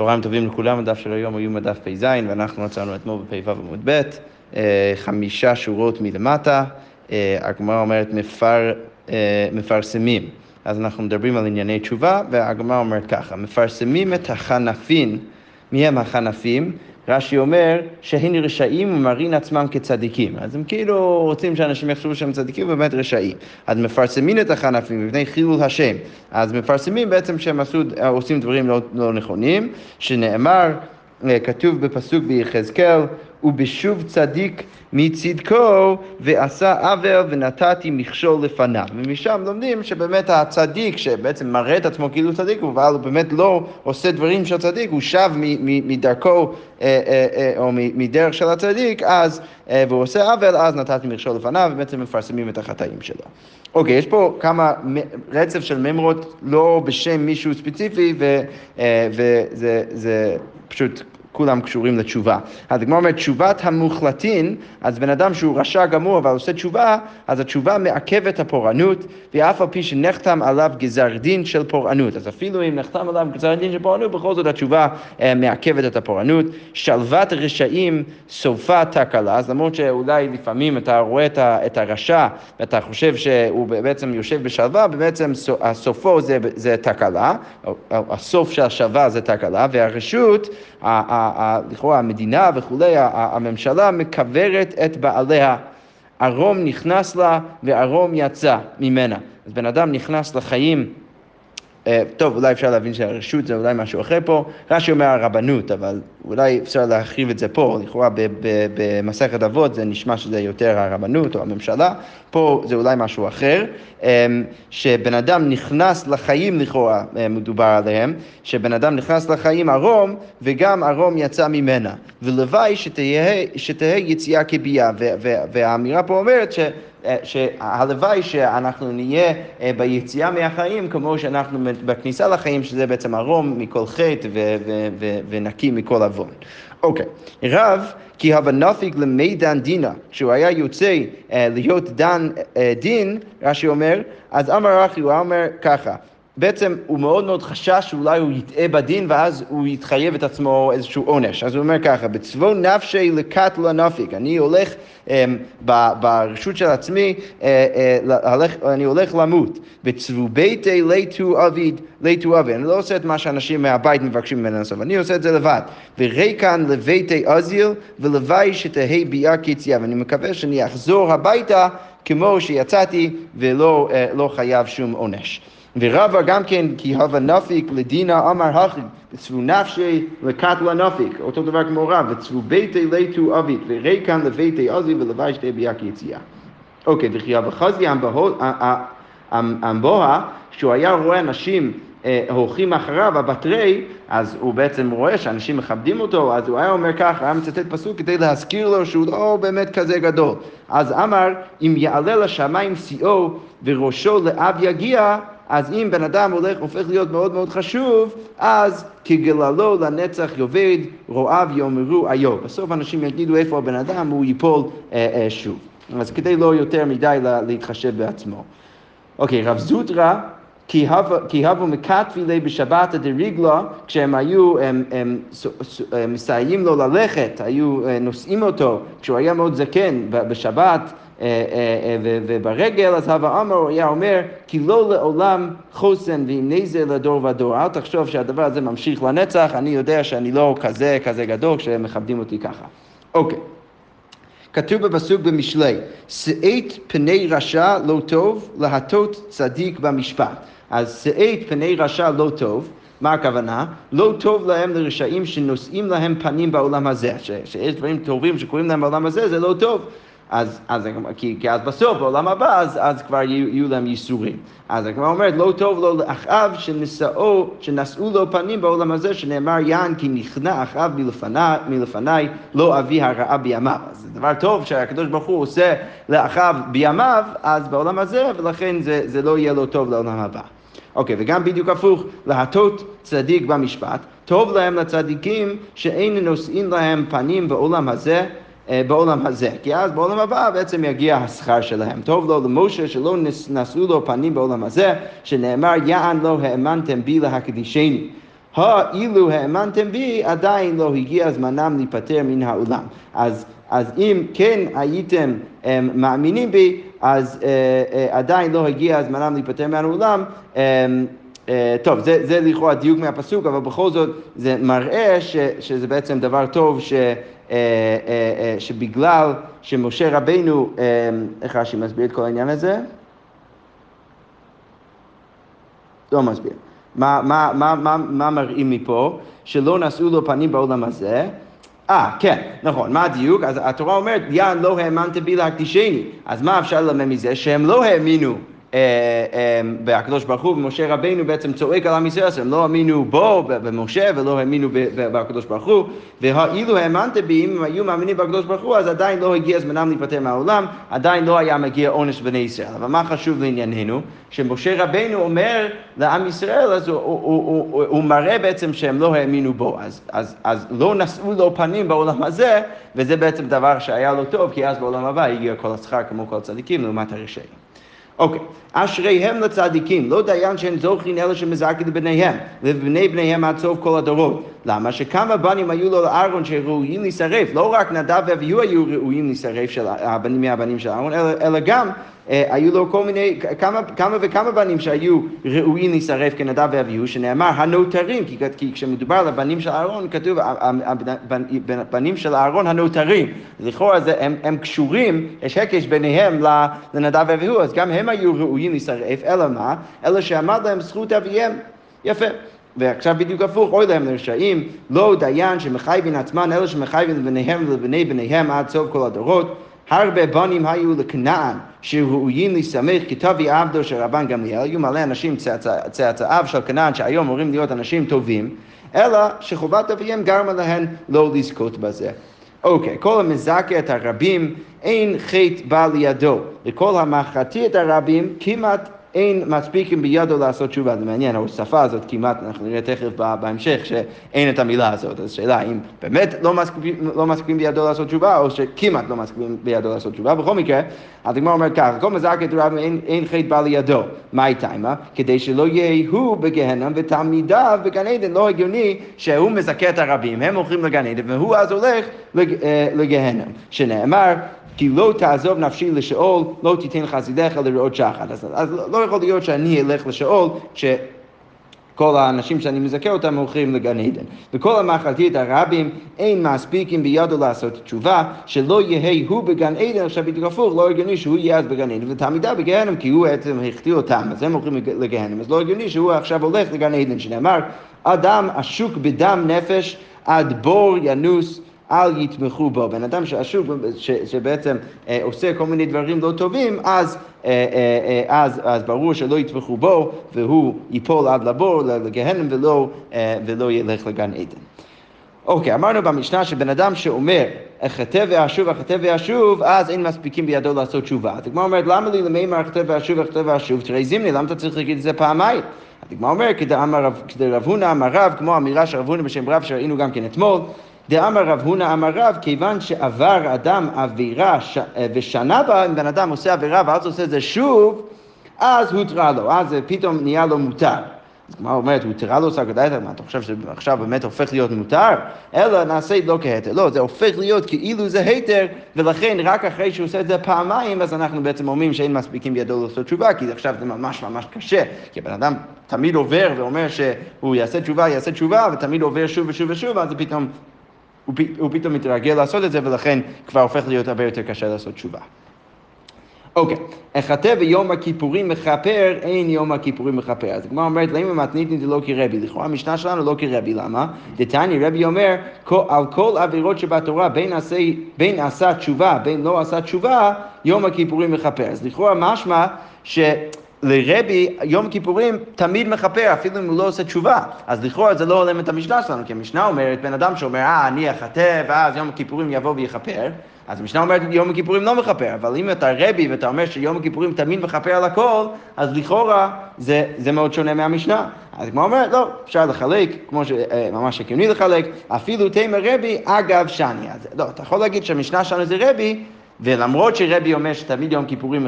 צהריים טובים לכולם, הדף של היום היו מדף פ"ז, ואנחנו מצאנו אתמול בפ"ו עמוד ב', אה, חמישה שורות מלמטה, אה, הגמרא אומרת מפר, אה, מפרסמים. אז אנחנו מדברים על ענייני תשובה, והגמרא אומרת ככה, מפרסמים את החנפין, מי הם החנפים? רש"י אומר שהן רשעים ומראים עצמם כצדיקים. אז הם כאילו רוצים שאנשים יחשבו שהם צדיקים ובאמת רשעים. אז מפרסמים את החנפים מפני חילול השם. אז מפרסמים בעצם שהם עשו, עושים דברים לא, לא נכונים, שנאמר, כתוב בפסוק ביחזקאל, ובשוב צדיק מצדקו ועשה עוול ונתתי מכשול לפניו. ומשם לומדים שבאמת הצדיק שבעצם מראה את עצמו כאילו צדיק, אבל הוא באמת לא עושה דברים של צדיק, הוא שב מדרכו אה, אה, אה, או מדרך של הצדיק, אז, והוא עושה עוול, אז נתתי מכשול לפניו, ובעצם מפרסמים את החטאים שלו. אוקיי, יש פה כמה רצף של ממרות לא בשם מישהו ספציפי, וזה פשוט כולם קשורים לתשובה. אז הגמרא אומרת, תשובת המוחלטין, אז בן אדם שהוא רשע גמור אבל עושה תשובה, אז התשובה מעכבת הפורענות, ואף על פי שנחתם עליו גזר דין של פורענות. אז אפילו אם נחתם עליו גזר דין של פורענות, בכל זאת התשובה אה, מעכבת את הפורענות. שלוות רשעים סופה תקלה, אז למרות שאולי לפעמים אתה רואה את הרשע ואתה חושב שהוא בעצם יושב בשלווה, ובעצם סופו זה, זה תקלה, הסוף של השלווה זה תקלה, והרשות, לכאורה המדינה וכולי, הממשלה מקברת את בעליה. ערום נכנס לה וערום יצא ממנה. אז בן אדם נכנס לחיים טוב, אולי אפשר להבין שהרשות זה אולי משהו אחר פה. רש"י אומר הרבנות, אבל אולי אפשר להרחיב את זה פה. לכאורה במסכת אבות זה נשמע שזה יותר הרבנות או הממשלה. פה זה אולי משהו אחר. אה, שבן אדם נכנס לחיים לכאורה, אה, מדובר עליהם, שבן אדם נכנס לחיים ערום, וגם ערום יצא ממנה. ולוואי שתהיה יציאה כביאה. והאמירה פה אומרת ש... אה, שהלוואי שאנחנו נהיה אה, ביציאה מהחיים כמו שאנחנו בכניסה לחיים, שזה בעצם ערום מכל חטא ונקי מכל עוון. אוקיי, רב כי הווה נפיג למידן דינה, כשהוא היה יוצא אה, להיות דן דין, רש"י אומר, אז אמר אחי, הוא אומר ככה, בעצם הוא מאוד מאוד חשש שאולי הוא יטעה בדין ואז הוא יתחייב את עצמו איזשהו עונש. אז הוא אומר ככה, בצבו נפשי לקט לנפיק, אני הולך um, ברשות של עצמי, uh, הלך, אני הולך למות. בצבו ביתי ליטו אביד, ליטו אביד, אני לא עושה את מה שאנשים מהבית מבקשים ממנו לעשות, אני עושה את זה לבד. וריקן לביתי אזיל ולוואי שתהא ביאה קיצייה, ואני מקווה שאני אחזור הביתה כמו שיצאתי ולא uh, לא חייב שום עונש. ורבא גם כן, כי הווה נפיק לדינה אמר הכי, וצבו נפשי לקטלה נפיק, אותו דבר כמו רב, וצבו ביתי ליטו אבית, וריקן לביתי עזי ולוואי שתי ביאק יציאה. אוקיי, וכי הווה חזי אמבוה, שהוא היה רואה אנשים אה, הולכים אחריו, הבתרי, אז הוא בעצם רואה שאנשים מכבדים אותו, אז הוא היה אומר ככה, היה מצטט פסוק כדי להזכיר לו שהוא לא באמת כזה גדול. אז אמר, אם יעלה לשמיים שיאו וראשו לאב יגיע, אז אם בן אדם הולך, הופך להיות מאוד מאוד חשוב, אז כגללו לנצח יאבד, רועיו יאמרו איוב. בסוף אנשים יגידו איפה הבן אדם, הוא ייפול אה, אה, שוב. אז כדי לא יותר מדי להתחשב בעצמו. אוקיי, רב זוטרא כי הבו מקטבי לי בשבת דריגלה, כשהם היו מסייעים לו ללכת, היו אה, נושאים אותו, כשהוא היה מאוד זקן בשבת, אה, אה, וברגל, אז הווה הוא היה אומר, כי לא לעולם חוסן ואם נזר לדור ודור. אל תחשוב שהדבר הזה ממשיך לנצח, אני יודע שאני לא כזה כזה גדול כשהם מכבדים אותי ככה. אוקיי. כתוב בפסוק במשלי, שאת פני רשע לא טוב, להטות צדיק במשפט. אז שאת פני רשע לא טוב, מה הכוונה? לא טוב להם לרשעים שנושאים להם פנים בעולם הזה, ש, שיש דברים טובים שקורים להם בעולם הזה, זה לא טוב. אז, אז, כי, כי אז בסוף, בעולם הבא, אז, אז כבר יהיו, יהיו להם ייסורים. אז הגמרא אומרת, לא טוב לו לאחאב שנשאו, שנשאו לו פנים בעולם הזה, שנאמר יען כי נכנע אחאב מלפני, מלפני, לא אבי הרעה בימיו. אז זה דבר טוב שהקדוש ברוך הוא עושה לאחאב בימיו, אז בעולם הזה, ולכן זה, זה לא יהיה לו טוב לעולם הבא. אוקיי, וגם בדיוק הפוך, להטות צדיק במשפט, טוב להם לצדיקים שאין נושאים להם פנים בעולם הזה. אה, בעולם הזה, כי אז בעולם הבא בעצם יגיע השכר שלהם. טוב לו למשה שלא נשאו לו פנים בעולם הזה, שנאמר יען לא האמנתם בי להקדישני. האילו האמנתם בי, עדיין לא הגיע זמנם להיפטר מן העולם. אז, אז אם כן הייתם um, מאמינים בי, אז uh, uh, עדיין לא הגיע זמנם להיפטר מהעולם. Um, Uh, טוב, זה, זה לכאורה דיוק מהפסוק, אבל בכל זאת זה מראה ש, שזה בעצם דבר טוב ש, uh, uh, uh, שבגלל שמשה רבנו, uh, איך רש"י מסביר את כל העניין הזה? לא מסביר. מה, מה, מה, מה, מה מראים מפה? שלא נשאו לו פנים בעולם הזה. אה, כן, נכון, מה הדיוק? אז התורה אומרת, יען לא האמנת בי להקדישני. אז מה אפשר ללמד מזה? שהם לא האמינו והקדוש ברוך הוא ומשה רבינו בעצם צועק על עם ישראל, הם לא האמינו בו, במשה, ולא האמינו בקדוש ברוך הוא, ואילו האמנת בי, אם היו מאמינים בקדוש ברוך הוא, אז עדיין לא הגיע זמנם להיפטר מהעולם, עדיין לא היה מגיע עונש בני ישראל. אבל מה חשוב לענייננו? שמשה רבינו אומר לעם ישראל, אז הוא, הוא, הוא, הוא, הוא מראה בעצם שהם לא האמינו בו, אז, אז, אז לא נשאו לו פנים בעולם הזה, וזה בעצם דבר שהיה לו טוב, כי אז בעולם הבא הגיע כל השכר כמו כל הצדיקים לעומת הרשעים. אוקיי, אשריהם לצדיקים, לא דיין שאין זוכין אלא שמזרקי לבניהם, לבני בניהם עד סוף כל הדורות. למה? שכמה בנים היו לו לאהרון שראויים להישרף, לא רק נדב ואביהו היו ראויים להישרף של הבנים מהבנים של אהרון, אלא, אלא גם היו לו כל מיני, כמה, כמה וכמה בנים שהיו ראויים להישרף כנדב ואביהו, שנאמר הנותרים, כי, כי כשמדובר על הבנים של אהרון, כתוב הבנים של אהרון הנותרים. לכאורה הם, הם קשורים, יש הקש ביניהם לנדב ואביהו, אז גם הם היו ראויים להישרף, אלא מה? אלא שעמד להם זכות אביהם. יפה. ועכשיו בדיוק הפוך, אוי להם לרשעים, לא דיין שמחייבים עצמן, אלא שמחייבים לבניהם ולבני בניהם עד סוף כל הדורות. הרבה בנים היו לכנען שראויים להסתמך כתבי עבדו של רבן גמליאל, היו מלא אנשים צאצאיו של כנען שהיום אמורים להיות אנשים טובים, אלא שחובת אביהם גרמה להן לא לזכות בזה. אוקיי, okay, כל המזכה את הרבים, אין חטא בא לידו. לכל המחתי את הרבים, כמעט אין מספיקים בידו לעשות תשובה. זה מעניין, ההוספה הזאת כמעט, אנחנו נראה תכף בהמשך שאין את המילה הזאת. אז שאלה אם באמת לא מספיקים, לא מספיקים בידו לעשות תשובה, או שכמעט לא מספיקים בידו לעשות תשובה. בכל מקרה, הדגמר אומר ככה, כל מזרק את רב אין, אין חטא בא לידו. מה איתה עימה? כדי שלא יהיה הוא בגהנם ותלמידיו בגן עדן. לא הגיוני שהוא מזכה את הרבים, הם הולכים לגן עדן, והוא אז הולך לג, אה, לגהנם. שנאמר, כי לא תעזוב נפשי לשאול, לא תיתן חסידיך לראות שחד. אז, אז לא יכול להיות שאני אלך לשאול, ש... כל האנשים שאני מזכה אותם הולכים לגן עדן. וכל המאכלתי את הרבים אין מספיקים בידו לעשות תשובה, שלא יהא הוא בגן עדן, עכשיו בדיוק הפוך, לא הגיוני שהוא יהיה אז בגן עדן, ותלמידה בגהנם, כי הוא בעצם החטיא אותם, אז הם הולכים לגהנם, אז לא הגיוני שהוא עכשיו הולך לגן עדן, שנאמר, אדם עשוק בדם נפש עד בור ינוס אל יתמכו בו. בן אדם שעשוק, שבעצם אה, עושה כל מיני דברים לא טובים, אז, אה, אה, אז, אז ברור שלא יתמכו בו, והוא ייפול עד לבור, לגהנם, ולא, ולא ילך לגן עדן. אוקיי, אמרנו במשנה שבן אדם שאומר, אחטא ואשוב, אחטא ואשוב, אז אין מספיקים בידו לעשות תשובה. אז הגמרא אומרת, למה לי למימר אחטא ואשוב, אחטא ואשוב? תראי זימני, למה אתה צריך להגיד את זה פעמיים? הגמרא אומרת, כדי רב הונא אמר רב, כמו אמירה של רב הונא בשם רב שראינו גם כן אתמול, דאמר רב הונא אמר רב, כיוון שעבר אדם עבירה ש... ושנה בה, אם בן אדם עושה עבירה ואז עושה את זה שוב, אז הותרה לו, אז פתאום נהיה לו מותר. אז כמו אומרת, הותרה לו סגדייתא, מה אתה חושב שעכשיו באמת הופך להיות מותר? אלא נעשה לא כהיתר. לא, זה הופך להיות כאילו זה היתר, ולכן רק אחרי שהוא עושה את זה פעמיים, אז אנחנו בעצם אומרים שאין מספיקים בידו לעשות תשובה, כי עכשיו זה ממש ממש קשה. כי הבן אדם תמיד עובר ואומר שהוא יעשה תשובה, יעשה תשובה, ותמיד עובר שוב ושוב ושוב, אז זה פתאום הוא, הוא פתאום מתרגל לעשות את זה, ולכן כבר הופך להיות הרבה יותר קשה לעשות תשובה. אוקיי, אחטא ביום הכיפורים מכפר, אין יום הכיפורים מכפר. אז הגמרא אומרת, למה מתניתני לא כרבי? לכאורה המשנה שלנו לא כרבי, למה? דתני רבי אומר, על כל עבירות שבתורה, בין עשה, בין עשה תשובה, בין לא עשה תשובה, יום הכיפורים מכפר. אז לכאורה משמע ש... לרבי יום כיפורים תמיד מכפר, אפילו אם הוא לא עושה תשובה. אז לכאורה זה לא הולם את המשנה שלנו, כי המשנה אומרת, בן אדם שאומר, אה, אני אחטא, ואז יום הכיפורים יבוא ויכפר, אז המשנה אומרת, יום הכיפורים לא מכפר, אבל אם אתה רבי ואתה אומר שיום הכיפורים תמיד מכפר על הכל, אז לכאורה זה, זה מאוד שונה מהמשנה. אז כמו אומרת, לא, אפשר לחלק, כמו שממש הגיוני לחלק, אפילו תימא רבי אגב שני. אז לא, אתה יכול להגיד שהמשנה שלנו זה רבי, ולמרות שרבי אומר שתמיד יום כיפורים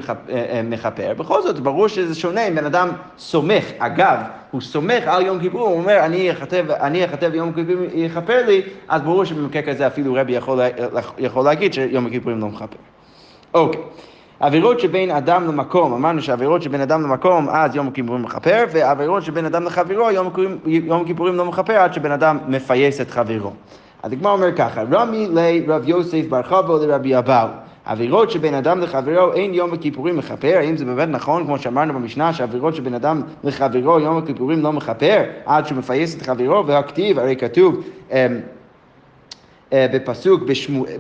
מכפר, בכל זאת ברור שזה שונה אם בן אדם סומך, אגב, הוא סומך על יום כיפור, הוא אומר, אני אכתב, אני אכתב יום כיפורים יכפר לי, אז ברור שבמקרה כזה אפילו רבי יכול, יכול להגיד שיום הכיפורים לא מכפר. אוקיי. עבירות שבין אדם למקום, אמרנו שעבירות שבין אדם למקום, אז יום הכיפורים מכפר, ועבירות שבין אדם לחברו, יום, יום הכיפורים לא מכפר עד שבן אדם מפייס את חברו. הגמרא אומר ככה, רמי לרב יוסף בר חבו לרבי אבאו. עבירות שבין אדם לחברו אין יום הכיפורים מכפר, האם זה באמת נכון, כמו שאמרנו במשנה, שעבירות שבין אדם לחברו יום הכיפורים לא מכפר, עד שהוא מפייס את חברו, והכתיב, הרי כתוב אמ, אה, בפסוק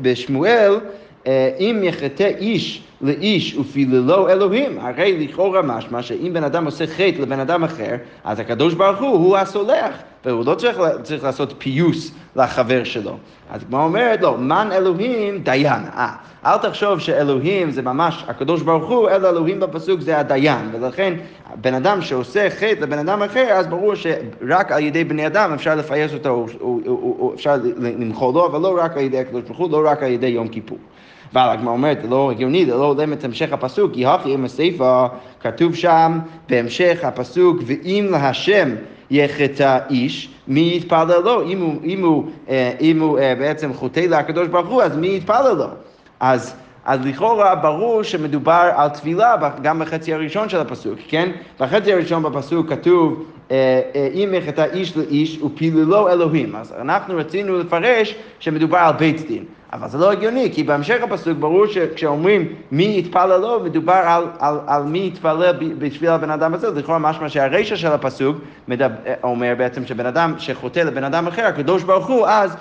בשמואל, אה, אם יחטא איש לאיש ופיללו אלוהים, הרי לכאורה משמע שאם בן אדם עושה חטא לבן אדם אחר, אז הקדוש ברוך הוא הוא הסולח, והוא לא צריך, צריך לעשות פיוס לחבר שלו. אז כמו אומרת לו, מן אלוהים דיין. אה, אל תחשוב שאלוהים זה ממש הקדוש ברוך הוא, אלא אלוהים בפסוק זה הדיין, ולכן בן אדם שעושה חטא לבן אדם אחר, אז ברור שרק על ידי בני אדם אפשר לפייס אותו, או, או, או, או אפשר למחול לו, אבל לא רק על ידי הקדוש ברוך הוא, לא רק על ידי יום כיפור. אבל הגמרא אומרת, זה לא הגיוני, זה לא הולם את המשך הפסוק, כי הכי עם הסיפא, כתוב שם בהמשך הפסוק, ואם להשם יחטא איש, מי יתפלל לו? אם הוא, אם הוא, אה, אם הוא אה, בעצם חוטא לקדוש ברוך הוא, אז מי יתפלל לו? אז אז לכאורה ברור שמדובר על טבילה גם בחצי הראשון של הפסוק, כן? בחצי הראשון בפסוק כתוב אה, אם יחטא איש לאיש ופיללו אלוהים. אז אנחנו רצינו לפרש שמדובר על בית דין. אבל זה לא הגיוני, כי בהמשך הפסוק ברור שכשאומרים מי יתפלל לו, מדובר על, על, על מי יתפלל בשביל הבן אדם הזה, לכאורה משמע שהרישא של הפסוק מדבר, אומר בעצם שבן אדם שחוטא לבן אדם אחר, הקדוש ברוך הוא אז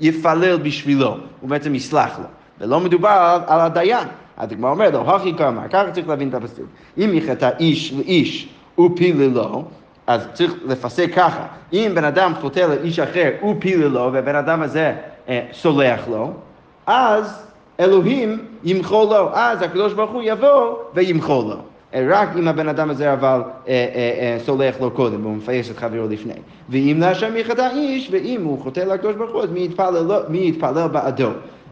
יפלל בשבילו, הוא בעצם יסלח לו, ולא מדובר על, על הדיין. הגמרא אומרת לו, הכי כמה, ככה צריך להבין את הפסוק. אם יחטא איש לאיש ופיללו, אז צריך לפסק ככה, אם בן אדם חוטא לאיש אחר ופיללו, והבן אדם הזה אה, סולח לו, אז אלוהים ימחול לו, אז הקדוש ברוך הוא יבוא וימחול לו. אה, רק אם הבן אדם הזה אבל אה, אה, אה, סולח לו קודם, והוא מפייס את חברו לפני. ואם להשם יחטא איש, ואם הוא חוטא לקדוש ברוך הוא, אז מי יתפלל, מי יתפלל בעדו?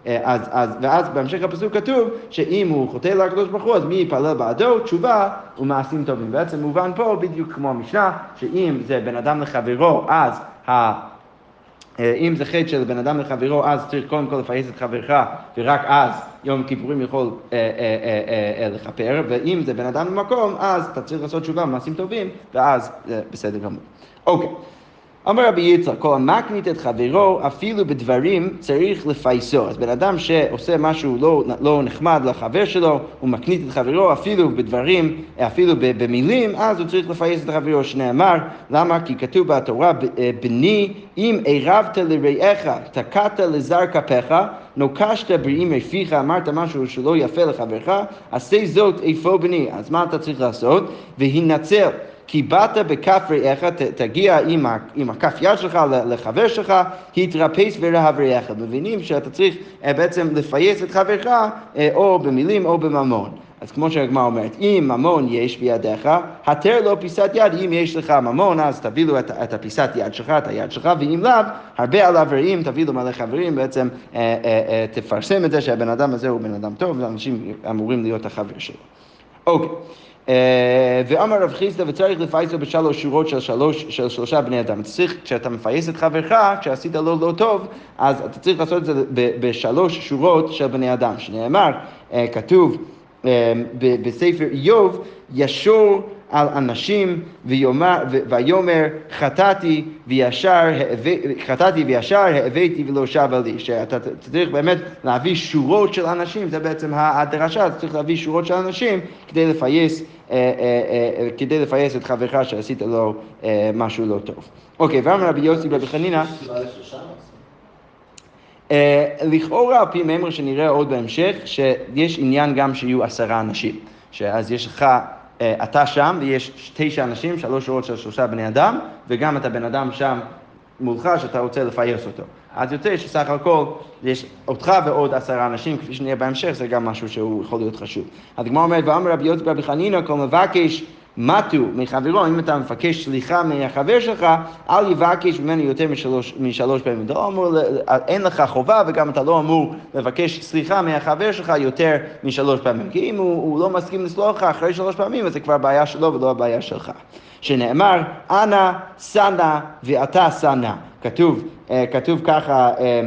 אה, אז, אז, ואז בהמשך הפסוק כתוב שאם הוא חוטא לקדוש ברוך הוא, אז מי יפלל בעדו? תשובה ומעשים טובים. בעצם מובן פה בדיוק כמו המשנה, שאם זה בן אדם לחברו, אז. אה, אם זה חטא של בן אדם לחברו, אז צריך קודם כל לפייס את חברך, ורק אז יום כיפורים יכול אה, אה, לכפר, ואם זה בן אדם במקום, אז אתה צריך לעשות תשובה במעשים טובים, ואז בסדר גמור. אוקיי. אמר רבי יצחק, כל המקנית את חברו, אפילו בדברים צריך לפייסו. אז בן אדם שעושה משהו לא, לא נחמד לחבר שלו, הוא מקנית את חברו, אפילו בדברים, אפילו במילים, אז הוא צריך לפייס את חברו, שנאמר, למה? כי כתוב בתורה, אה, בני, אם ערבת לרעך, תקעת לזר כפיך, נוקשת בריאים מפיך, אמרת משהו שלא יפה לחברך, עשה זאת איפה בני. אז מה אתה צריך לעשות? והנצל. כי באת בכף רעך, תגיע עם, עם הכף יד שלך לחבר שלך, התרפס ורהב רעך. מבינים שאתה צריך אה, בעצם לפייס את חברך אה, או במילים או בממון. אז כמו שהגמרא אומרת, אם ממון יש בידיך, התר לו פיסת יד, אם יש לך ממון, אז תביא לו את, את הפיסת יד שלך, את היד שלך, ואם לאו, הרבה עליו רעים, תביא לו מלא חברים, בעצם אה, אה, אה, תפרסם את זה שהבן אדם הזה הוא בן אדם טוב, ואנשים אמורים להיות החבר שלו. אוקיי. אה, ואמר רב חיסדא וצריך לפייסו בשלוש שורות של, שלוש, של שלושה בני אדם. צריך, כשאתה מפייס את חברך, כשעשית לו לא טוב, אז אתה צריך לעשות את זה בשלוש שורות של בני אדם. שנאמר, אה, כתוב אה, בספר איוב, ישור על אנשים ויאמר, חטאתי וישר חטאתי וישר הבאתי ולא שבה לי. שאתה צריך באמת להביא שורות של אנשים, זה בעצם הדרשה, אתה צריך להביא שורות של אנשים כדי לפייס, אה, אה, אה, כדי לפייס את חברך שעשית לו משהו לא טוב. אוקיי, ואמר רבי יוסי רבי חנינא לכאורה על פי מימר שנראה עוד בהמשך, שיש עניין גם שיהיו עשרה אנשים. שאז יש לך אתה שם ויש תשע אנשים, שלוש שורות של שלושה בני אדם, וגם אתה בן אדם שם מולך שאתה רוצה לפייס אותו. אז יוצא שסך הכל יש אותך ועוד עשרה אנשים, כפי שנראה בהמשך, זה גם משהו שהוא יכול להיות חשוב. הגמרא אומרת, ואמר רבי יוסי רבי חנינא, כל מבקש מתו מחברו, אם אתה מבקש סליחה מהחבר שלך, אל יבקש ממנו יותר משלוש, משלוש פעמים. אתה לא אמור, אין לך חובה וגם אתה לא אמור לבקש סליחה מהחבר שלך יותר משלוש פעמים. כי אם הוא, הוא לא מסכים לסלוח לך אחרי שלוש פעמים, אז זה כבר בעיה שלו ולא הבעיה שלך. שנאמר, אנא שנא ואתה שנא. כתוב, אה, כתוב ככה אה,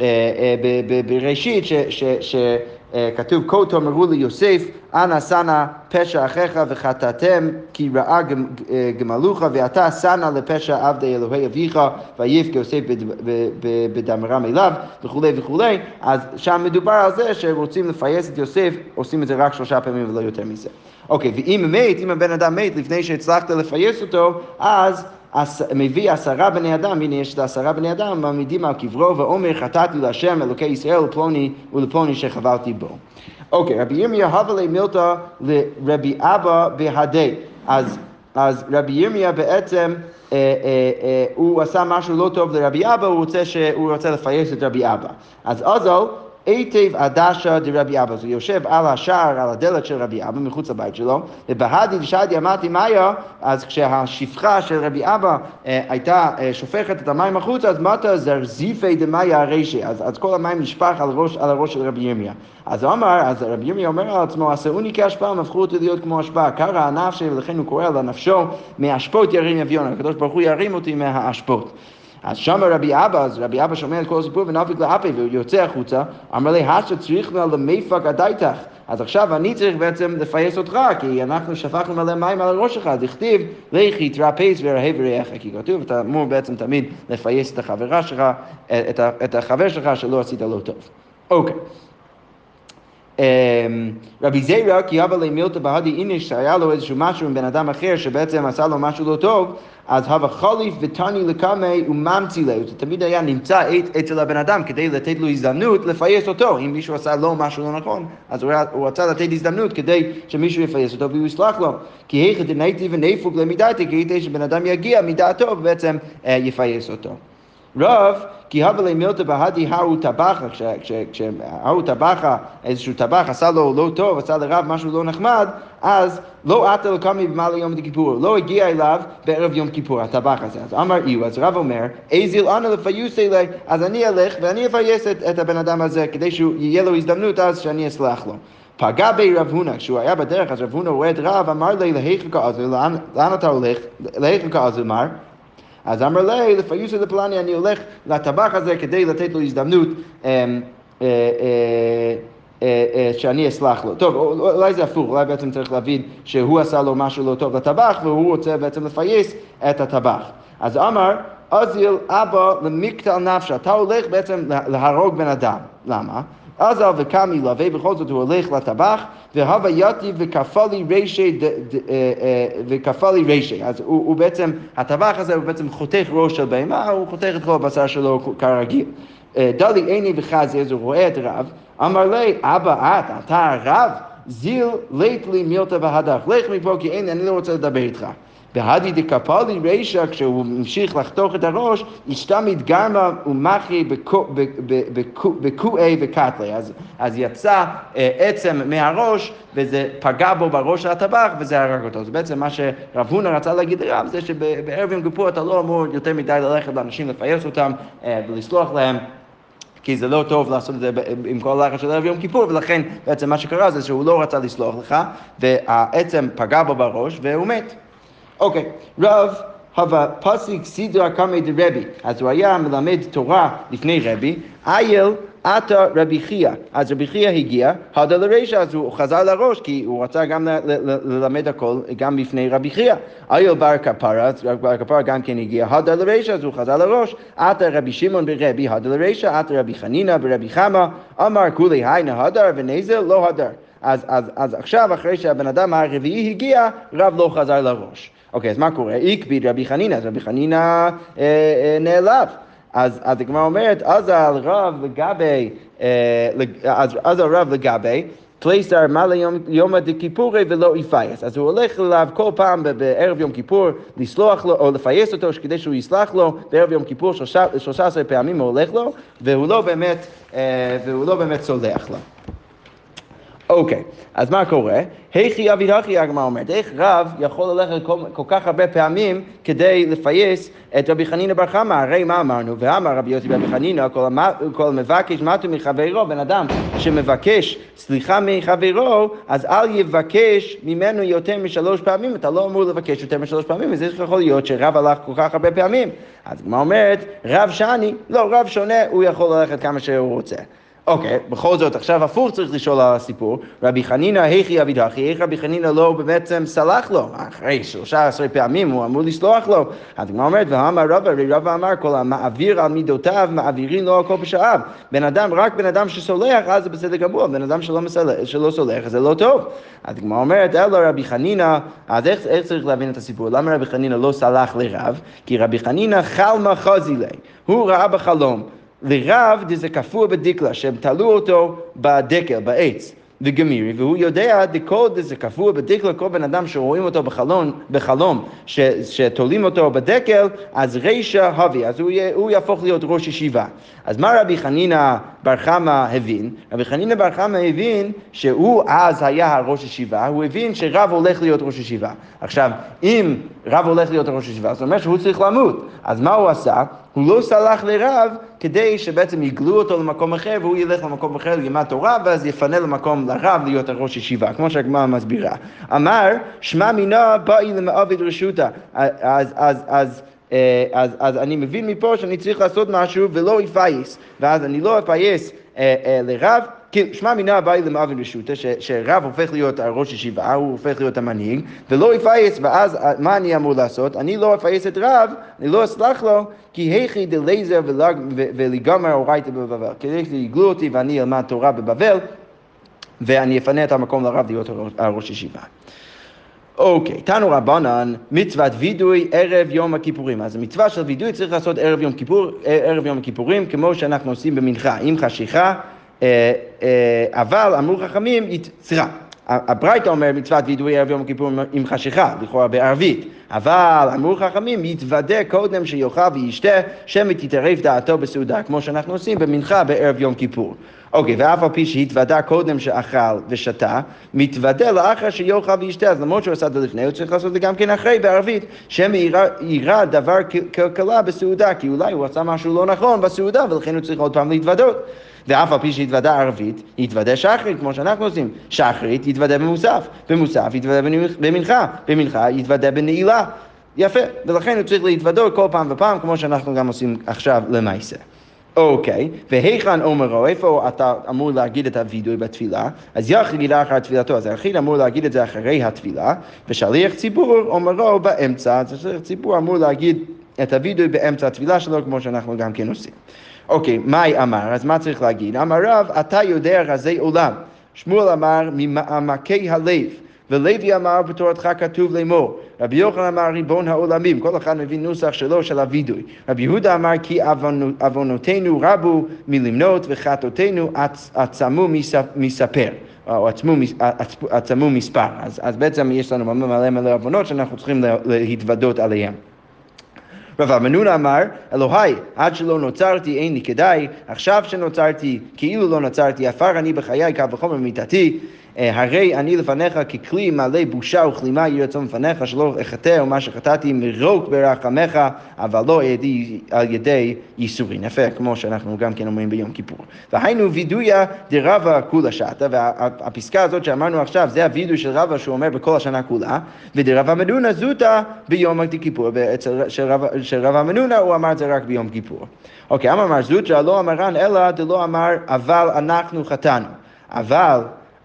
אה, בראשית, שכתוב, כה תאמרו ליוסף, אנא שנא פשע אחיך וחטאתם, כי רעה גמלוך, ואתה שנא לפשע עבדי אלוהי אביך, ויבכה יוסף בדמרם אליו, וכולי וכולי. אז שם מדובר על זה שרוצים לפייס את יוסף, עושים את זה רק שלושה פעמים ולא יותר מזה. אוקיי, ואם מת, אם הבן אדם מת לפני שהצלחת לפייס אותו, אז מביא עשרה בני אדם, הנה יש את העשרה בני אדם, מעמידים על קברו ואומר חטאתי להשם אלוקי ישראל לפלוני ולפלוני שחבלתי בו. אוקיי, רבי ירמיה הבלי מילתא לרבי אבא בהדי. אז, אז רבי ירמיה בעצם, אה, אה, אה, הוא עשה משהו לא טוב לרבי אבא, הוא רוצה, רוצה לפייס את רבי אבא. אז עזל היטב עדשה דרבי אבא, אז הוא יושב על השער, על הדלת של רבי אבא, מחוץ לבית שלו, ובהדי ושדי אמרתי מאיה, אז כשהשפחה של רבי אבא אה, הייתה אה, שופכת את המים החוצה, אז מטה זרזיפי דמאיה הרשי, אז, אז כל המים נשפך על הראש, על הראש של רבי ירמיה. אז הוא אמר, אז רבי ירמיה אומר על עצמו, עשאוני כהשפעה, הם הפכו אותי להיות כמו השפעה, קרא הנפשי, ולכן הוא קורא לנפשו, מהאשפות ירים יביון, הקדוש ברוך הוא ירים אותי מהאשפות. אז שם רבי אבא, אז רבי אבא שומע את כל הסיפור ונפיק לאפי יוצא החוצה, אמר לי, השא צריך לה למיפק עדייתך. אז עכשיו אני צריך בעצם לפייס אותך, כי אנחנו שפכנו מלא מים על הראש שלך, אז הכתיב, לכי תרפס וראה ורעך, כי כתוב, אתה אמור בעצם תמיד לפייס את החברה שלך, את, החבר שלך שלא עשית לו טוב. אוקיי. אמ, רבי זיירה, כי הווה למילתא בהדי איניש, שהיה לו איזשהו משהו עם בן אדם אחר שבעצם עשה לו משהו לא טוב, אז הווה חליף ותני לקמי וממציא לו. זה תמיד היה נמצא אצל הבן אדם כדי לתת לו הזדמנות לפייס אותו. אם מישהו עשה לו משהו לא נכון, אז הוא רצה לתת הזדמנות כדי שמישהו יפייס אותו והוא יסלח לו. כי היכא דנייתי ונפוק למידתי, הייתי שבן אדם יגיע מדעתו ובעצם אה, יפייס אותו. רב, כי הווה למילתא בהדי ההוא טבחה, כשההוא טבחה, איזשהו טבח עשה לו לא טוב, עשה לרב משהו לא נחמד, אז לא עטה לקמי במעלה יום כיפור, לא הגיע אליו בערב יום כיפור, הטבח הזה. אז אמר איו, אז רב אומר, איזיל אנא לפיוסי לי, אז אני אלך ואני אפייס את, את הבן אדם הזה, כדי שיהיה לו הזדמנות אז שאני אסלח לו. פגע בי רב הונא, כשהוא היה בדרך, אז רב הונא רואה את רב, אמר לי, להיכן כעזר, לאן אתה הולך? להיכן כעזר, מר? אז אמר לי, לפיוסי לפלני, אני הולך לטבח הזה כדי לתת לו הזדמנות. אה, אה, אה, שאני אסלח לו. טוב, אולי זה הפוך, אולי בעצם צריך להבין שהוא עשה לו משהו לא טוב לטבח והוא רוצה בעצם לפייס את הטבח. אז אמר, אזיל אבא למקטל נפשה, אתה הולך בעצם להרוג בן אדם. למה? עזב וקם ילווה, בכל זאת הוא הולך לטבח, והווה יתי וכפה לי רישי, אה, אה, וכפה לי רישי. אז הוא, הוא בעצם, הטבח הזה הוא בעצם חותך ראש של בהמה, הוא חותך את כל הבשר שלו כרגיל. אה, דלי עיני וחזי, אז הוא רואה את רב, אמר לי, אבא, את, אתה הרב? זיל לית לי מילתא והדך, לך מפה כי אין, אני לא רוצה לדבר איתך. בהדי דקפלי רישא, כשהוא המשיך לחתוך את הראש, השתמד גרמה ומחי בקועי וקטלי. אז, אז יצא אה, עצם מהראש, וזה פגע בו בראש של הטבח, וזה הרג אותו. אז בעצם מה שרב הונא רצה להגיד לרב, זה שבערב יום כיפור אתה לא אמור יותר מדי ללכת לאנשים לפייס אותם אה, ולסלוח להם. כי זה לא טוב לעשות את זה עם כל הלחץ של ערב יום כיפור, ולכן בעצם מה שקרה זה שהוא לא רצה לסלוח לך, והעצם פגע בו בראש והוא מת. אוקיי, רב הווה פסיק סידרא קמא דרבי, אז הוא היה מלמד תורה לפני רבי, אייל עתה רבי חייא, אז רבי חייא הגיע, הדה לרישא, אז הוא חזר לראש, כי הוא רצה גם ללמד הכל, גם בפני רבי חייא. אייל בר כפרה, אז בר כפרה גם כן הגיע, הדה לרישא, אז הוא חזר לראש, עתה רבי שמעון ברבי, הדה לרישא, עתה רבי חנינא ברבי חמא, אמר כולי היינה הדר ונזל לא הדר. אז, אז, אז עכשיו, אחרי שהבן אדם הרביעי הגיע, רב לא חזר לראש. אוקיי, אז מה קורה? הקפיד רבי חנינא, אז רבי חנינא אה, אה, נעלב. אז, הגמרא אומרת, אז על רב לגבי, אה, אז על רב לגבי, פלייסטר מלא יום, דכיפורי ולא יפייס. אז הוא הולך אליו כל פעם בערב יום כיפור לסלוח לו, או לפייס אותו כדי שהוא יסלח לו, בערב יום כיפור שלושה עשרה פעמים הוא הולך לו, והוא לא באמת, והוא לא באמת סולח לו. אוקיי, אז מה קורה? היכי אבי הכי הגמרא אומרת, איך רב יכול ללכת כל, כל כך הרבה פעמים כדי לפייס את רבי חנינא בר חמא? הרי מה אמרנו? ואמר רבי יוסי רבי חנינא, כל. כל מבקש מתו מחברו, בן אדם שמבקש סליחה מחברו, אז אל יבקש ממנו יותר משלוש פעמים, אתה לא אמור לבקש יותר משלוש פעמים, וזה יכול להיות שרב הלך כל כך הרבה פעמים. אז הגמרא אומרת, רב שאני, לא, רב שונה, הוא יכול ללכת כמה שהוא רוצה. אוקיי, okay, בכל זאת, עכשיו הפוך צריך לשאול על הסיפור. רבי חנינא, היכי אבי דחי, איך רבי חנינא לא בעצם סלח לו? אחרי שלושה עשרה פעמים הוא אמור לסלוח לו. אז הגמרא אומרת, ואמר רבא, רבא אמר, כל המעביר על מידותיו, מעבירים לו על כל פשעיו. בן אדם, רק בן אדם שסולח, אז זה בסדר גמור, בן אדם שלא, מסלח, שלא סולח, זה לא טוב. אז הגמרא אומרת, אלא רבי חנינא, אז איך, איך צריך להבין את הסיפור? למה רבי חנינא לא סלח לרב? כי רבי חנינא חלמה חזילי, הוא ראה בחלום. לרב זה קפוא בדקלה, שהם תלו אותו בדקל, בעץ. וגמירי, והוא יודע דכל זה קפוא בדקל, כל בן אדם שרואים אותו בחלון, בחלום, ש, שתולים אותו בדקל, אז רישא הבי, אז הוא, הוא יהפוך להיות ראש ישיבה. אז מה רבי חנינא בר חמא הבין? רבי חנינא בר חמא הבין שהוא אז היה הראש ישיבה, הוא הבין שרב הולך להיות ראש ישיבה. עכשיו, אם רב הולך להיות ראש ישיבה, זאת אומרת שהוא צריך למות. אז מה הוא עשה? הוא לא סלח לרב כדי שבעצם יגלו אותו למקום אחר והוא ילך למקום אחר ללמד תורה ואז יפנה למקום לרב להיות הראש ישיבה, כמו שהגמרא מסבירה. אמר, שמע מינה באי למעביד רשותה. אז, אז, אז, אז אז, אז אני מבין מפה שאני צריך לעשות משהו ולא אפייס, ואז אני לא אפייס אה, אה, לרב, כאילו, שמע מינה באי למאבין רשותא, שרב הופך להיות הראש ישיבה, הוא הופך להיות המנהיג, ולא יפייס, ואז אה, מה אני אמור לעשות? אני לא אפייס את רב, אני לא אסלח לו, כי היכי דלייזר ולגמר אורייתא בבבל, כדי שיגלו אותי ואני אלמד תורה בבבל, ואני אפנה את המקום לרב להיות הראש ישיבה. אוקיי, תנו רבנן, מצוות וידוי ערב יום הכיפורים. אז המצווה של וידוי צריך לעשות ערב יום, כיפור, ערב יום הכיפורים, כמו שאנחנו עושים במנחה, עם חשיכה, אה, אה, אבל אמרו חכמים, סליחה, הברייתא אומר מצוות וידוי ערב יום הכיפורים עם חשיכה, לכאורה בערבית, אבל אמרו חכמים, יתוודה קודם שיאכל וישתה, שמא תתערב דעתו בסעודה, כמו שאנחנו עושים במנחה בערב יום כיפור. אוקיי, ואף על פי שהתוודה קודם שאכל ושתה, מתוודה לאחר שיאכל וישתה, אז למרות שהוא עשה את זה לפני, הוא צריך לעשות את זה גם כן אחרי, בערבית, שמא יירא דבר כלכלה בסעודה, כי אולי הוא עשה משהו לא נכון בסעודה, ולכן הוא צריך עוד פעם להתוודות. ואף על פי שהתוודה ערבית, יתוודה שחרית, כמו שאנחנו עושים. שחרית יתוודה במוסף, במוסף יתוודה במנחה, במנחה יתוודה בנעילה. יפה, ולכן הוא צריך להתוודות כל פעם ופעם, כמו שאנחנו גם עושים עכשיו למעשה. אוקיי, והיכן אומרו, איפה אתה אמור להגיד את הווידוי בתפילה? אז יחיד אחר תפילתו, אז היחיד אמור להגיד את זה אחרי התפילה, ושליח ציבור אומרו באמצע, אז שליח ציבור אמור להגיד את הווידוי באמצע התפילה שלו, כמו שאנחנו גם כן עושים. אוקיי, מאי אמר, אז מה צריך להגיד? אמר רב, אתה יודע רזי עולם. שמואל אמר, ממעמקי הלב. ולוי אמר בתורתך כתוב לאמור, רבי יוחנן אמר ריבון העולמים, כל אחד מבין נוסח שלו של הווידוי. רבי יהודה אמר כי עוונותינו רבו מלמנות וחטאותינו עצמו מספר. או עצמו מספר. אז, אז בעצם יש לנו מלא מלא עוונות שאנחנו צריכים להתוודות עליהם. רב אמנון אמר, אלוהי, עד שלא נוצרתי אין לי כדאי, עכשיו שנוצרתי כאילו לא נוצרתי, עפר אני בחיי, קו וחומר מיתתי. אה, הרי אני לפניך ככלי מלא בושה וכלימה יהי רצון לפניך שלא אחטא ומה שחטאתי מרוק ברחמך אבל לא על ידי ייסורין. יפה, כמו שאנחנו גם כן אומרים ביום כיפור. והיינו וידויה דרבה כולה שטה, והפסקה הזאת שאמרנו עכשיו זה הווידוי של רבה שהוא אומר בכל השנה כולה, ודרבה מנונה זוטה ביום הכיפור, של רבה מנונה הוא אמר את זה רק ביום כיפור. אוקיי, אמר זוטה לא אמרן אלא דלא אמר אבל אנחנו חטאנו. אבל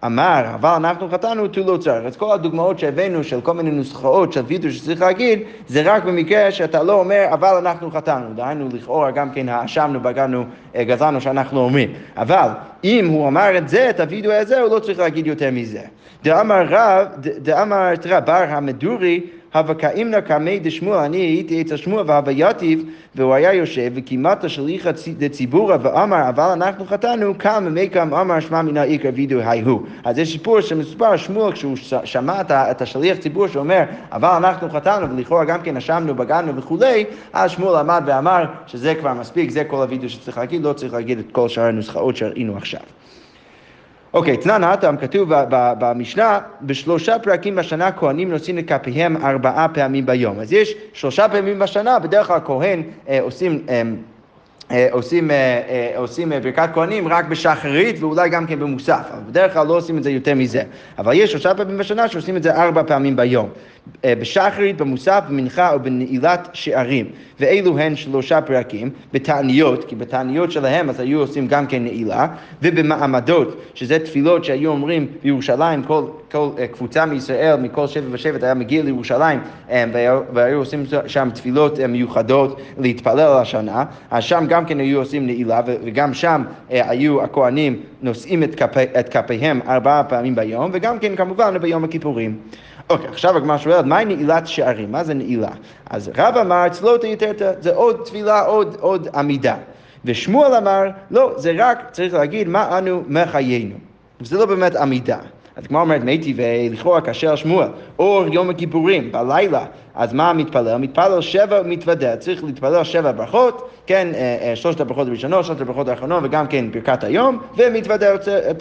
אמר, אבל אנחנו חטאנו, תו לא צריך. אז כל הדוגמאות שהבאנו של כל מיני נוסחאות של וידאו שצריך להגיד, זה רק במקרה שאתה לא אומר, אבל אנחנו חטאנו. דהיינו, לכאורה גם כן האשמנו, בגדנו, אה, גזרנו שאנחנו אומרים. אבל אם הוא אמר את זה, את הוידאו הזה, הוא לא צריך להגיד יותר מזה. דאמר רב, דאמר תראה, בר המדורי, הווה כאימנה קמי דשמואל, אני הייתי אצל שמואל והווייתיו, והוא היה יושב, וכמעט השליחה דציבורה ואמר, אבל אנחנו חטאנו, קם ומקם אמר שמע מן העיקר וידו היהו. אז יש סיפור שמסופר שמואל כשהוא שמע את השליח ציבור שאומר, אבל אנחנו חטאנו, ולכאורה גם כן אשמנו, בגדנו וכולי, אז שמואל עמד ואמר שזה כבר מספיק, זה כל הוידאו שצריך להגיד, לא צריך להגיד את כל שאר הנוסחאות שראינו עכשיו. אוקיי, תנן האטם כתוב במשנה, בשלושה פרקים בשנה כהנים נושאים את כפיהם ארבעה פעמים ביום. אז יש שלושה פעמים בשנה, בדרך כלל כהן אה, עושים... אה, אה, עושים, עושים ברכת כהנים רק בשחרית ואולי גם כן במוסף, אבל בדרך כלל לא עושים את זה יותר מזה. אבל יש שלושה פעמים בשנה שעושים את זה ארבע פעמים ביום. בשחרית, במוסף, במנחה או בנעילת שערים. ואלו הן שלושה פרקים, בתעניות, כי בתעניות שלהם אז היו עושים גם כן נעילה, ובמעמדות, שזה תפילות שהיו אומרים בירושלים, כל, כל קבוצה מישראל, מכל שבט ושבט היה מגיע לירושלים, והיו עושים שם תפילות מיוחדות להתפלל על השנה, אז שם גם כן היו עושים נעילה, וגם שם היו הכהנים נושאים את, כפי, את כפיהם ארבעה פעמים ביום, וגם כן כמובן ביום הכיפורים. אוקיי, עכשיו הגמרא שואלת, מהי נעילת שערים? מה זה נעילה? אז רב אמר, צלותא יתרתא, זה עוד תפילה, עוד, עוד עמידה. ושמואל אמר, לא, זה רק, צריך להגיד, מה אנו מחיינו. וזה לא באמת עמידה. אז כמו אומרת, מי טבעי, לכאורה כאשר שמואל, אור יום הכיפורים, בלילה, אז מה מתפלל? מתפלל שבע מתוודה, צריך להתפלל שבע ברכות, כן, אה, אה, שלושת הברכות הראשונות, שלושת הברכות האחרונות, וגם כן ברכת היום, ומתוודה,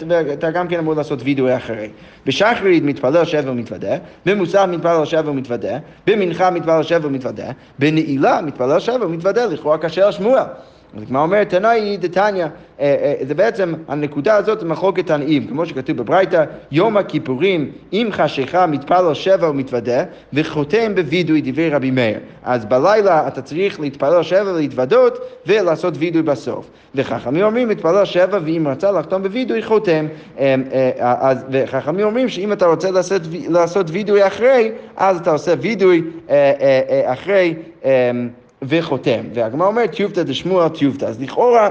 ואתה גם כן אמור לעשות וידאו אחרי. בשחרית מתפלל שבע ומתוודה, במוסף מתפלל שבע ומתוודה, במנחה מתפלל שבע ומתוודה, בנעילה מתפלל שבע ומתוודה, לכאורה כאשר שמואל. אז הגמרא אומרת, תנאי דתניא, אה, אה, זה בעצם, הנקודה הזאת זה מחלוקת תנאים, כמו שכתוב בברייתא, יום הכיפורים, אם חשיכה מתפלל שבע ומתוודה, וחותם בווידוי דברי רבי מאיר. אז בלילה אתה צריך להתפלל שבע ולהתוודות, ולעשות וידוי בסוף. וחכמים אומרים, מתפלל שבע, ואם רצה לחתום בווידוי, חותם. אה, אז, וחכמים אומרים שאם אתה רוצה לעשות, לעשות וידוי אחרי, אז אתה עושה וידוי אחרי... וחותם. והגמרא אומרת טיובטא דשמואל טיובטא. אז לכאורה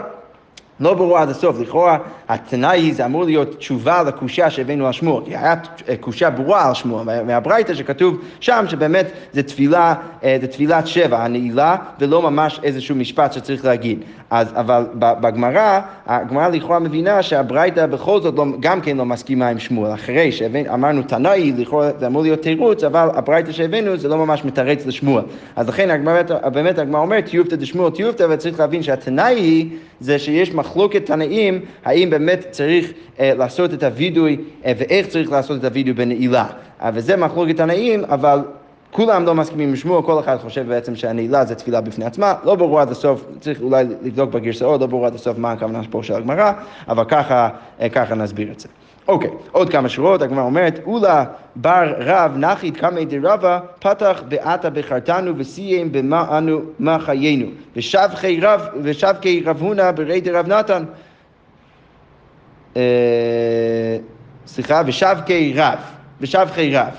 לא ברור עד הסוף, לכאורה התנאי זה אמור להיות תשובה לקושה שהבאנו על שמואל, כי היה קושה ברורה על שמואל, מהברייתא שכתוב שם שבאמת זה תפילה, אה, זה תפילת שבע, הנעילה, ולא ממש איזשהו משפט שצריך להגיד. אז, אבל בגמרא, הגמרא לכאורה מבינה שהברייתא בכל זאת לא, גם כן לא מסכימה עם שמואל. אחרי שאמרנו תנאי, לכאורה זה אמור להיות תירוץ, אבל הברייתא שהבאנו זה לא ממש מתרץ לשמואל. אז לכן הגמרא, באמת הגמרא אומרת טיובטא דשמואל טיובטא, וצריך להבין שהתנאי זה שיש מחלוקת תנאים, האם באמת צריך אה, לעשות את הווידוי אה, ואיך צריך לעשות את הווידוי בנעילה. אה, וזה מחלוקת תנאים, אבל כולם לא מסכימים לשמוע, כל אחד חושב בעצם שהנעילה זה תפילה בפני עצמה, לא ברור עד הסוף, צריך אולי לבדוק בגרסאות, לא ברור עד הסוף מה הכוונה פה של הגמרא, אבל ככה, ככה נסביר את זה. אוקיי, עוד כמה שורות, הגמרא אומרת, אולה בר רב נחית קמי דרבה, פתח בעתה בחרתנו וסיים במה אנו מה חיינו. ושבחי רב, ושבחי רב הונא ברי דרב נתן. אה, סליחה, ושבחי רב, ושבחי רב.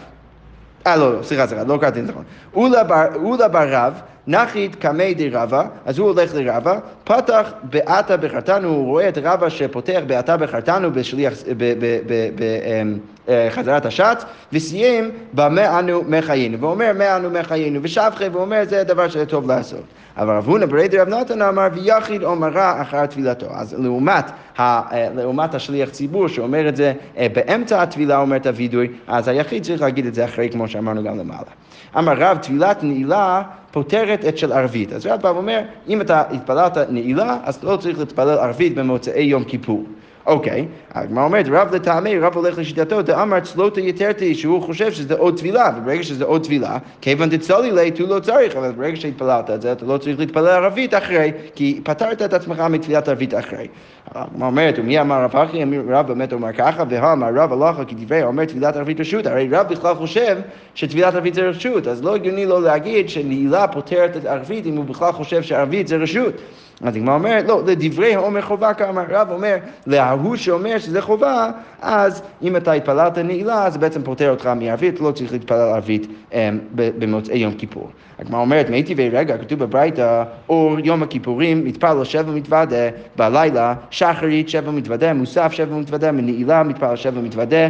אה, לא, לא, סליחה, סליחה, לא קראתי נכון. אולה בר רב, נחית קמי דרבה, אז הוא הולך לרבה, פתח בעתה בחרתנו, הוא רואה את רבה שפותח בעתה בחרתנו בשליח, בחזרת אמ, אה, השץ, וסיים במה אנו מחיינו, ואומר מה אנו מחיינו, ושבחי ואומר זה הדבר שטוב לעשות. אבל רב הונא ברי דרב נתן אמר ויחיד אומרה אחר תפילתו. אז לעומת, ה, אה, לעומת השליח ציבור שאומר את זה אה, באמצע התפילה אומר את הווידוי, אז היחיד צריך להגיד את זה אחרי כמו שאמרנו גם למעלה. אמר רב תפילת נעילה פותרת את של ערבית. אז רב אומר, אם אתה התפללת נעילה, אז לא צריך להתפלל ערבית במוצאי יום כיפור. אוקיי, הגמרא אומרת, רב לטעמי, רב הולך לשיטתו, דאמר צלותא יתרתי, שהוא חושב שזה עוד טבילה, וברגע שזה עוד טבילה, כיוון דצלי ליה, הוא לא צריך, אבל ברגע שהתפללת את זה, אתה לא צריך להתפלל ערבית אחרי, כי פתרת את עצמך מתפילת ערבית אחרי. הגמרא אומרת, ומי אמר רב אחי, רב באמת אומר ככה, והאמר רב הלכה כדברי, אומר טבילת ערבית רשות, הרי רב בכלל חושב שטבילת ערבית זה רשות, אז לא הגיוני לו להגיד שנעילה פותרת את ערבית אם הוא בכלל חושב שערבית זה רשות. אז הגמרא אומרת, לא, לדברי העומר חובה כאמר, רב אומר, להוא שאומר שזה חובה, אז אם אתה התפללת נעילה, אז בעצם פוטר אותך מערבית, לא צריך להתפלל ערבית um, במוצאי יום כיפור. הגמרא אומרת, מי טבעי רגע, כתוב בברייתא, אור יום הכיפורים, מתפלל שבע מתוודה, בלילה, שחרית שבע מתוודה, מוסף שבע מתוודה, מנעילה מתפלל שבע מתוודה,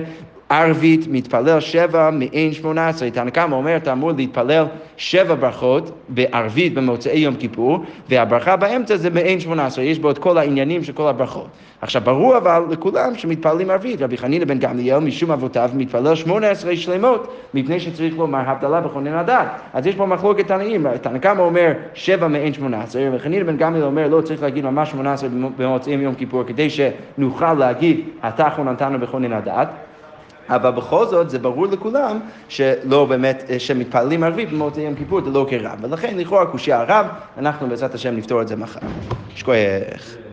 ערבית מתפלל שבע מעין שמונה עשרה. תנא קמא אומר, אתה אמור להתפלל שבע ברכות בערבית במוצאי יום כיפור, והברכה באמצע זה מעין שמונה עשרה, יש בו את כל העניינים של כל הברכות. עכשיו, ברור אבל לכולם שמתפללים ערבית. רבי חנינא בן גמליאל משום אבותיו מתפלל שמונה עשרה שלמות, מפני שצריך לומר הבדלה בכונן הדת. אז יש פה מחלוקת תנאים, תנא קמא אומר שבע מעין שמונה עשרה, רבי חנינא בן גמליאל אומר לא, צריך להגיד ממש שמונה עשרה במוצאי יום כיפור, כדי שנוכל להגיד התחו נתנו בכונן הדת. אבל בכל זאת זה ברור לכולם שלא באמת, שמתפללים ערבית במוצאי יום כיפור זה לא כרב, ולכן לכאורה קושייה הרב, אנחנו בעזרת השם נפתור את זה מחר. שכוייך.